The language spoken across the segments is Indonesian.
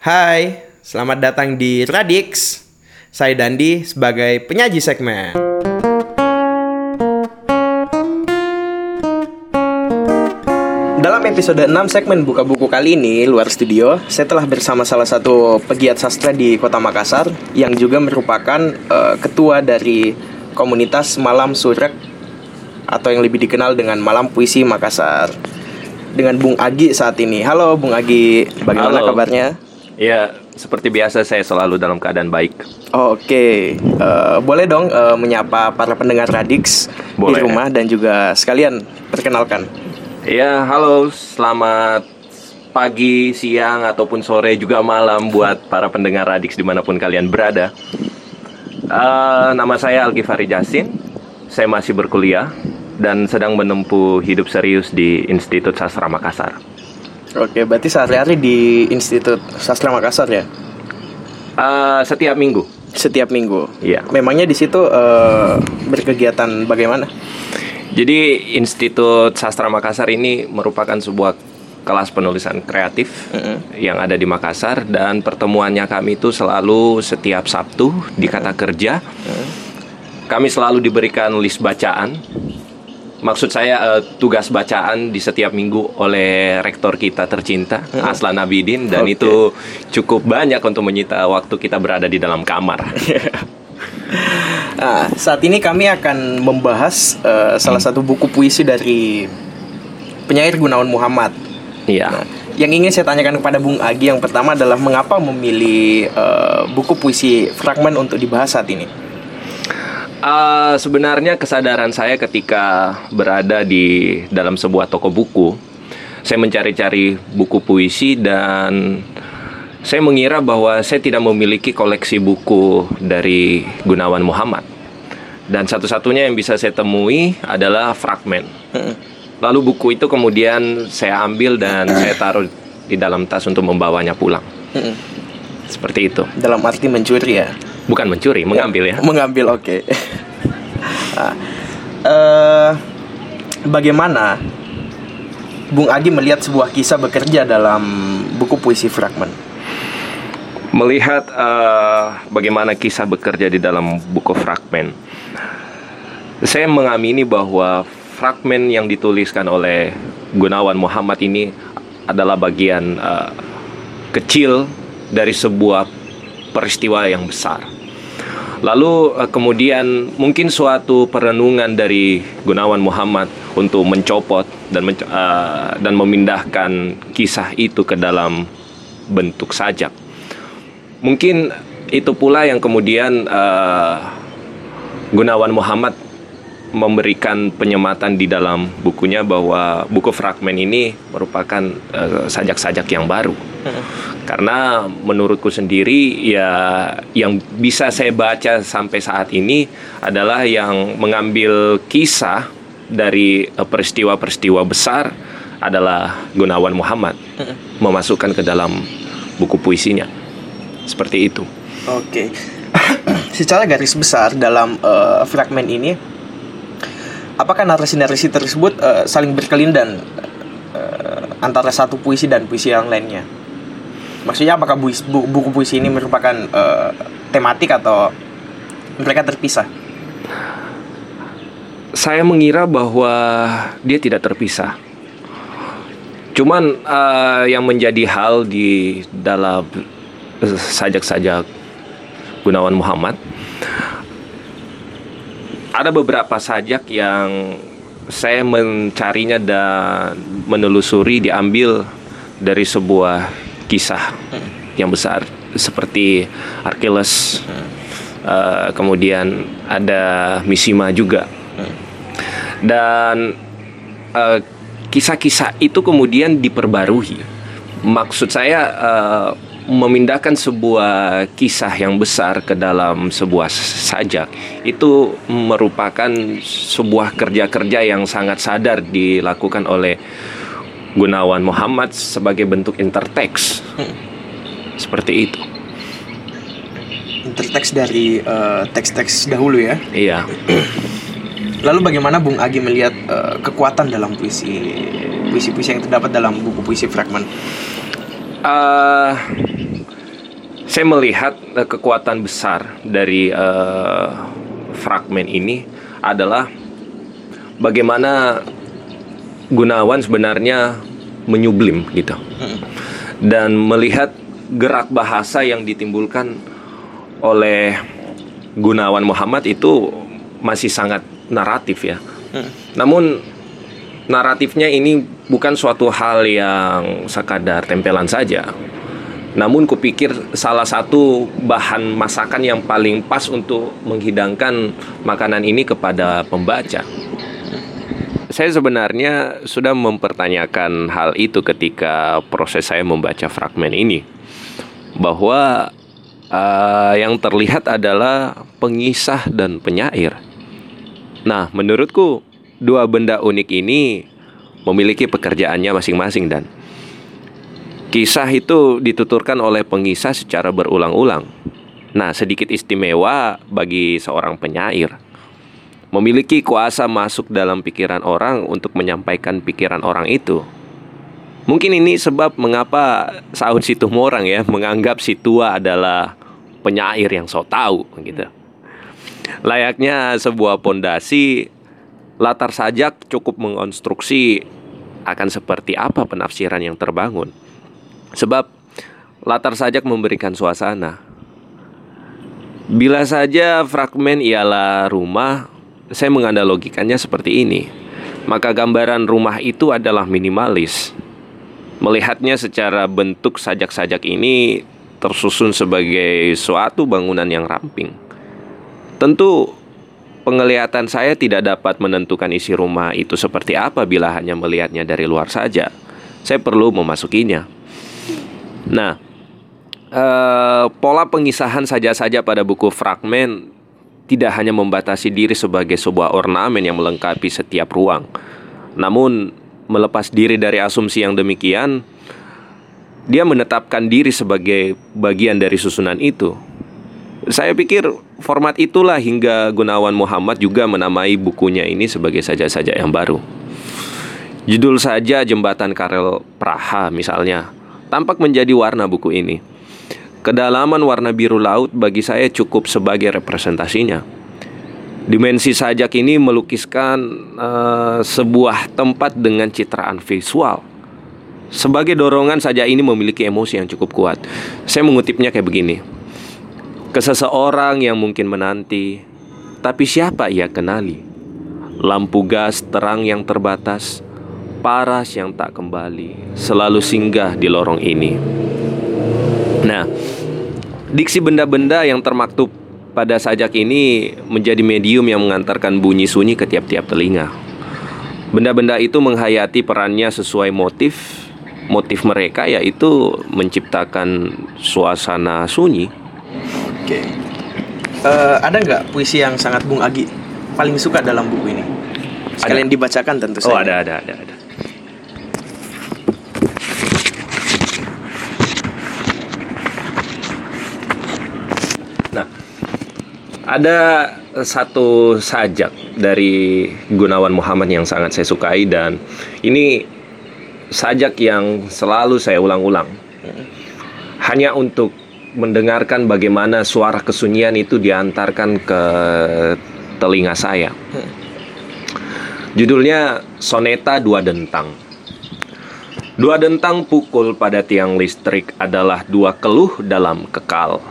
Hai, selamat datang di Radix. Saya Dandi sebagai penyaji segmen. Dalam episode 6 segmen buka buku kali ini, luar studio, saya telah bersama salah satu pegiat sastra di Kota Makassar yang juga merupakan eh, ketua dari komunitas Malam Surek atau yang lebih dikenal dengan Malam Puisi Makassar. Dengan Bung Agi saat ini. Halo Bung Agi, bagaimana Halo. kabarnya? Ya, seperti biasa saya selalu dalam keadaan baik. Oke, Eh, boleh dong eh, menyapa para pendengar Radix di Boleh. rumah dan juga sekalian perkenalkan. Ya, halo, selamat pagi, siang, ataupun sore juga malam buat para pendengar Radix di mana pun kalian berada. Eh, nama saya Algifari Jasin, saya masih berkuliah dan sedang menempuh hidup serius di Institut Sastra Makassar. Oke, berarti sehari-hari di Institut Sastra Makassar ya? Eh, setiap minggu, Setiap minggu. Iya. Memangnya di situ eh, berkegiatan bagaimana? Jadi Institut Sastra Makassar ini merupakan sebuah kelas penulisan kreatif yang ada di Makassar dan pertemuannya kami itu selalu setiap Sabtu di kata kerja. Kami selalu diberikan list bacaan. Maksud saya eh, tugas bacaan di setiap minggu oleh rektor kita tercinta Aslan Abidin dan Oke. itu cukup banyak untuk menyita waktu kita berada di dalam kamar. Nah, saat ini kami akan membahas eh, salah satu buku puisi dari penyair Gunawan Muhammad. Iya. Nah, yang ingin saya tanyakan kepada Bung Agi yang pertama adalah mengapa memilih eh, buku puisi fragmen untuk dibahas saat ini? Uh, sebenarnya kesadaran saya ketika berada di dalam sebuah toko buku, saya mencari-cari buku puisi dan saya mengira bahwa saya tidak memiliki koleksi buku dari Gunawan Muhammad. Dan satu-satunya yang bisa saya temui adalah fragmen. Lalu buku itu kemudian saya ambil dan saya taruh di dalam tas untuk membawanya pulang. Seperti itu. Dalam arti mencuri ya? Bukan mencuri, mengambil ya. Mengambil, oke. Nah, eh, bagaimana Bung Agi melihat sebuah kisah bekerja dalam buku puisi fragmen? melihat eh, bagaimana kisah bekerja di dalam buku fragmen. Saya mengamini bahwa fragmen yang dituliskan oleh Gunawan Muhammad ini adalah bagian eh, kecil dari sebuah peristiwa yang besar. Lalu eh, kemudian mungkin suatu perenungan dari Gunawan Muhammad untuk mencopot dan menco- eh, dan memindahkan kisah itu ke dalam bentuk sajak. Mungkin itu pula yang kemudian eh, Gunawan Muhammad memberikan penyematan di dalam bukunya bahwa buku fragmen ini merupakan eh, sajak-sajak yang baru. Karena menurutku sendiri ya yang bisa saya baca sampai saat ini adalah yang mengambil kisah dari eh, peristiwa-peristiwa besar adalah Gunawan Muhammad memasukkan ke dalam buku puisinya. Seperti itu. Oke. Secara garis besar dalam eh, fragmen ini apakah narasi-narasi tersebut eh, saling berkelindan eh, antara satu puisi dan puisi yang lainnya? Maksudnya apakah buis- bu- buku puisi ini merupakan eh, tematik atau mereka terpisah? Saya mengira bahwa dia tidak terpisah. Cuman eh, yang menjadi hal di dalam sajak-sajak Gunawan Muhammad ada beberapa sajak yang saya mencarinya dan menelusuri diambil dari sebuah kisah yang besar seperti Archiles. Eh, kemudian ada Mishima juga. Dan eh, kisah-kisah itu kemudian diperbarui. Maksud saya eh, memindahkan sebuah kisah yang besar ke dalam sebuah sajak itu merupakan sebuah kerja-kerja yang sangat sadar dilakukan oleh Gunawan Muhammad sebagai bentuk interteks. Seperti itu. Interteks dari eh, teks-teks dahulu ya. Iya. Lalu bagaimana Bung Agi melihat eh, kekuatan dalam puisi puisi-puisi yang terdapat dalam buku puisi fragmen? Eh, saya melihat uh, kekuatan besar dari uh, fragmen ini adalah bagaimana Gunawan sebenarnya menyublim gitu dan melihat gerak bahasa yang ditimbulkan oleh Gunawan Muhammad itu masih sangat naratif ya. Namun naratifnya ini bukan suatu hal yang sekadar tempelan saja. Namun kupikir salah satu bahan masakan yang paling pas untuk menghidangkan makanan ini kepada pembaca saya sebenarnya sudah mempertanyakan hal itu ketika proses saya membaca fragmen ini bahwa uh, yang terlihat adalah pengisah dan penyair. Nah, menurutku dua benda unik ini memiliki pekerjaannya masing-masing dan kisah itu dituturkan oleh pengisah secara berulang-ulang. Nah, sedikit istimewa bagi seorang penyair memiliki kuasa masuk dalam pikiran orang untuk menyampaikan pikiran orang itu. Mungkin ini sebab mengapa Saud Situmorang ya menganggap si tua adalah penyair yang so tahu gitu. Layaknya sebuah pondasi latar sajak cukup mengonstruksi akan seperti apa penafsiran yang terbangun. Sebab latar sajak memberikan suasana. Bila saja fragmen ialah rumah, saya menganalogikannya seperti ini. Maka gambaran rumah itu adalah minimalis. Melihatnya secara bentuk sajak-sajak ini tersusun sebagai suatu bangunan yang ramping. Tentu penglihatan saya tidak dapat menentukan isi rumah itu seperti apa bila hanya melihatnya dari luar saja. Saya perlu memasukinya. Nah, eh, pola pengisahan saja-saja pada buku fragmen tidak hanya membatasi diri sebagai sebuah ornamen yang melengkapi setiap ruang, namun melepas diri dari asumsi yang demikian, dia menetapkan diri sebagai bagian dari susunan itu. Saya pikir format itulah hingga Gunawan Muhammad juga menamai bukunya ini sebagai saja-saja yang baru. Judul saja Jembatan Karel Praha misalnya tampak menjadi warna buku ini. Kedalaman warna biru laut bagi saya cukup sebagai representasinya. Dimensi sajak ini melukiskan uh, sebuah tempat dengan citraan visual. Sebagai dorongan saja ini memiliki emosi yang cukup kuat. Saya mengutipnya kayak begini. Ke seseorang yang mungkin menanti, tapi siapa ia kenali? Lampu gas terang yang terbatas, paras yang tak kembali, selalu singgah di lorong ini. Nah, diksi benda-benda yang termaktub pada sajak ini menjadi medium yang mengantarkan bunyi sunyi ke tiap-tiap telinga. Benda-benda itu menghayati perannya sesuai motif motif mereka yaitu menciptakan suasana sunyi. Oke. Uh, ada nggak puisi yang sangat Bung Agi paling suka dalam buku ini? Sekalian ada. dibacakan tentu saja. Oh ada ada ada ada. Ada satu sajak dari Gunawan Muhammad yang sangat saya sukai dan ini sajak yang selalu saya ulang-ulang. Hanya untuk mendengarkan bagaimana suara kesunyian itu diantarkan ke telinga saya. Judulnya Soneta Dua Dentang. Dua dentang pukul pada tiang listrik adalah dua keluh dalam kekal.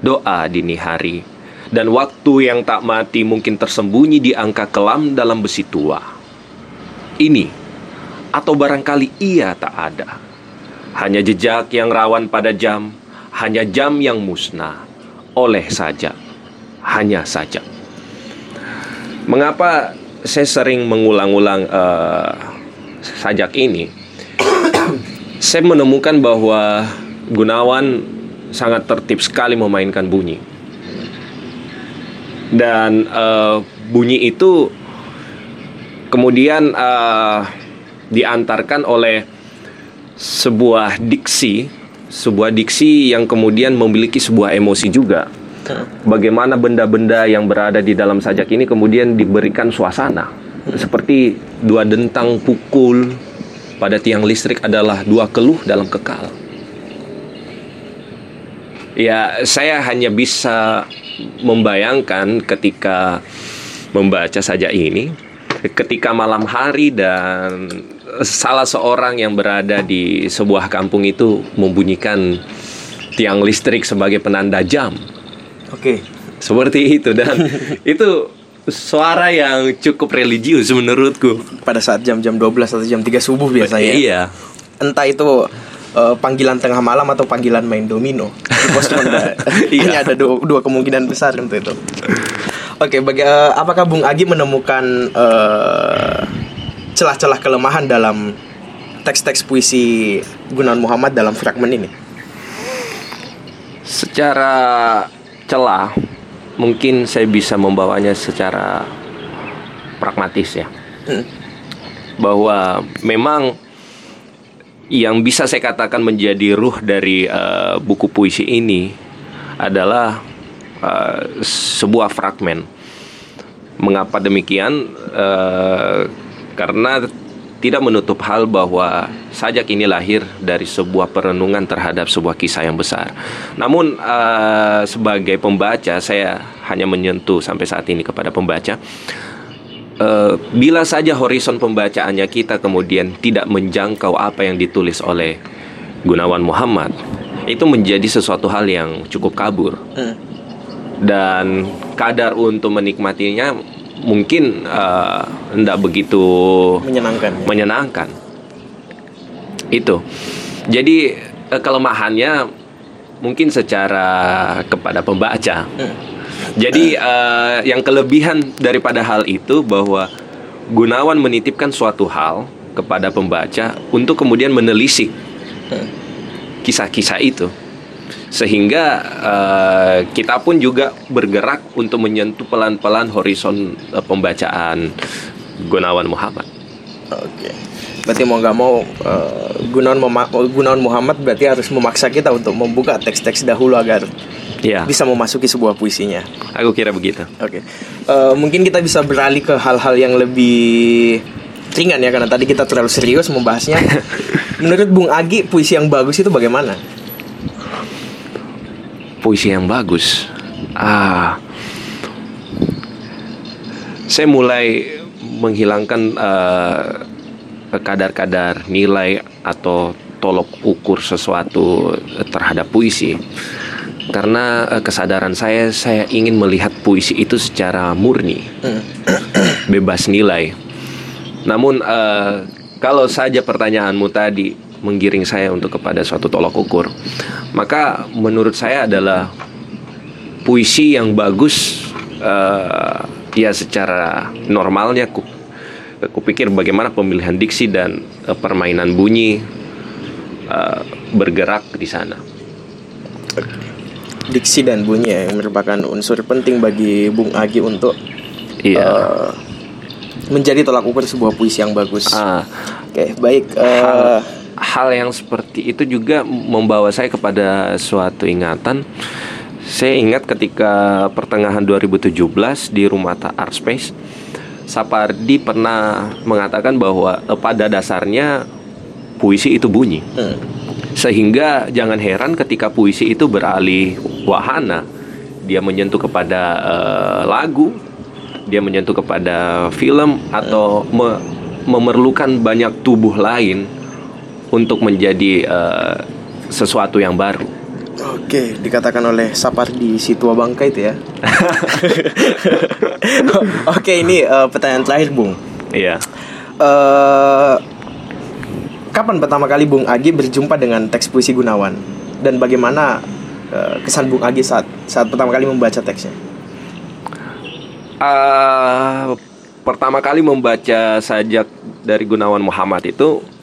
Doa dini hari dan waktu yang tak mati mungkin tersembunyi di angka kelam dalam besi tua. Ini, atau barangkali ia tak ada. Hanya jejak yang rawan pada jam, hanya jam yang musnah, oleh saja, hanya saja. Mengapa saya sering mengulang-ulang uh, sajak ini? saya menemukan bahwa Gunawan sangat tertib sekali memainkan bunyi dan uh, bunyi itu kemudian uh, diantarkan oleh sebuah diksi, sebuah diksi yang kemudian memiliki sebuah emosi juga. Bagaimana benda-benda yang berada di dalam sajak ini kemudian diberikan suasana. Seperti dua dentang pukul pada tiang listrik adalah dua keluh dalam kekal. Ya, saya hanya bisa membayangkan ketika membaca saja ini, ketika malam hari dan salah seorang yang berada di sebuah kampung itu membunyikan tiang listrik sebagai penanda jam. Oke. Seperti itu dan itu suara yang cukup religius menurutku. Pada saat jam-jam 12 atau jam 3 subuh biasanya. Iya. Entah itu eh, panggilan tengah malam atau panggilan main domino. Di pos ronda. Iya. Hanya ada dua, dua kemungkinan besar untuk itu. Oke, bagi, eh, apakah Bung Agi menemukan eh, celah-celah kelemahan dalam teks-teks puisi Gunawan Muhammad dalam fragmen ini? Secara celah mungkin saya bisa membawanya secara pragmatis ya. Hmm. Bahwa memang yang bisa saya katakan menjadi ruh dari eh, buku puisi ini adalah eh, sebuah fragmen. Mengapa demikian? Eh, karena tidak menutup hal bahwa sajak ini lahir dari sebuah perenungan terhadap sebuah kisah yang besar. Namun eh, sebagai pembaca saya hanya menyentuh sampai saat ini kepada pembaca. Eh, bila saja horizon pembacaannya kita kemudian tidak menjangkau apa yang ditulis oleh Gunawan Muhammad, itu menjadi sesuatu hal yang cukup kabur Hmm. dan kadar untuk menikmatinya mungkin eh, tidak begitu Menyenangkan. ya? menyenangkan. Itu. Jadi eh, kelemahannya mungkin secara kepada pembaca. Jadi eh, yang kelebihan daripada hal itu bahwa Gunawan menitipkan suatu hal kepada pembaca untuk kemudian menelisik kisah-kisah itu. Sehingga eh, kita pun juga bergerak untuk menyentuh pelan-pelan horizon eh, pembacaan Gunawan Muhammad. Oke. Berarti mau nggak mau eh, Gunawan Mema- Gunawan Muhammad berarti harus memaksa kita untuk membuka teks-teks dahulu agar Ya, bisa memasuki sebuah puisinya. aku kira begitu. Oke. Eh, mungkin kita bisa beralih ke hal-hal yang lebih ringan ya karena tadi kita terlalu serius membahasnya. Menurut Bung Agi puisi yang bagus itu bagaimana? Puisi yang bagus. Ah, saya mulai menghilangkan eh, kadar-kadar nilai atau tolok ukur sesuatu terhadap puisi. Karena eh, kesadaran saya, saya ingin melihat puisi itu secara murni, bebas nilai. Namun eh, kalau saja pertanyaanmu tadi menggiring saya untuk kepada suatu tolok ukur, maka menurut saya adalah puisi yang bagus eh, ya secara normalnya ku, kupikir bagaimana pemilihan diksi dan eh, permainan bunyi eh, bergerak di sana. Diksi dan bunyi ya, yang merupakan unsur penting bagi Bung Agi untuk Iya. eh, menjadi tolak ukur sebuah puisi yang bagus. Ah, Oke, baik. eh, hal, hal yang seperti itu juga membawa saya kepada suatu ingatan. Saya ingat ketika pertengahan 2017 di Rumah Ta- Art Space, Sapardi pernah mengatakan bahwa eh, pada dasarnya puisi itu bunyi. hmm, Sehingga jangan heran ketika puisi itu beralih wahana, dia menyentuh kepada eh, lagu, dia menyentuh kepada film atau me- memerlukan banyak tubuh lain untuk menjadi eh, sesuatu yang baru. Oke, dikatakan oleh Sapardi Situa Bangka itu ya. Oke, ini eh, pertanyaan terakhir, Bung. Iya. eh kapan pertama kali Bung Agi berjumpa dengan teks puisi Gunawan dan bagaimana eh, kesan Bung Agi saat saat pertama kali membaca teksnya? Eh, pertama kali membaca sajak dari Gunawan Muhammad itu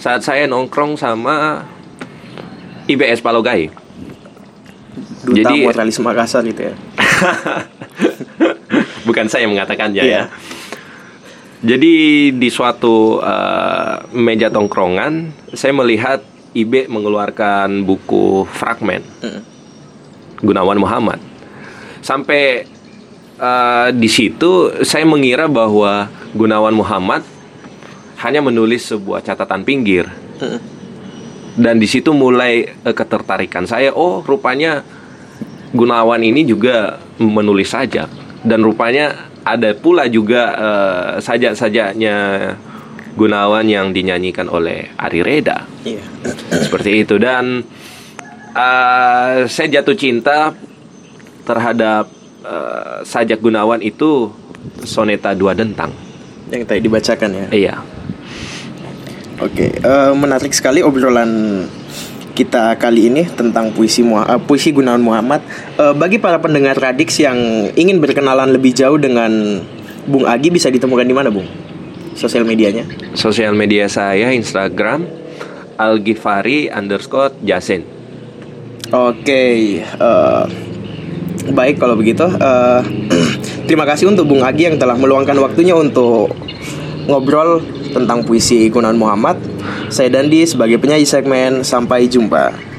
saat saya nongkrong sama IBS Palogai. Duta Jadi- Moralis Makassar gitu ya. Bukan saya yang mengatakannya Iya. ya. Jadi di suatu eh, meja tongkrongan, saya melihat IB mengeluarkan buku fragmen Mm. Gunawan Muhammad. Sampai eh, di situ saya mengira bahwa Gunawan Muhammad hanya menulis sebuah catatan pinggir. Dan di situ mulai eh, ketertarikan saya. Oh, rupanya Gunawan ini juga menulis sajak dan rupanya ada pula juga uh, sajak-sajaknya Gunawan yang dinyanyikan oleh Ari Reda. Iya. Seperti itu dan uh, saya jatuh cinta terhadap uh, sajak Gunawan itu soneta dua dentang. Yang tadi dibacakan ya. Iya. Oke, uh, menarik sekali obrolan kita kali ini tentang puisi uh, puisi Gunawan Muhammad. Uh, bagi para pendengar Radix yang ingin berkenalan lebih jauh dengan Bung Agi bisa ditemukan di mana, Bung? Sosial medianya? Sosial media saya Instagram Algifari underscore Jasen. Oke, uh, baik kalau begitu. Uh, terima kasih untuk Bung Agi yang telah meluangkan waktunya untuk ngobrol tentang puisi Gunawan Muhammad. Saya Dandi sebagai penyanyi segmen Sampai Jumpa.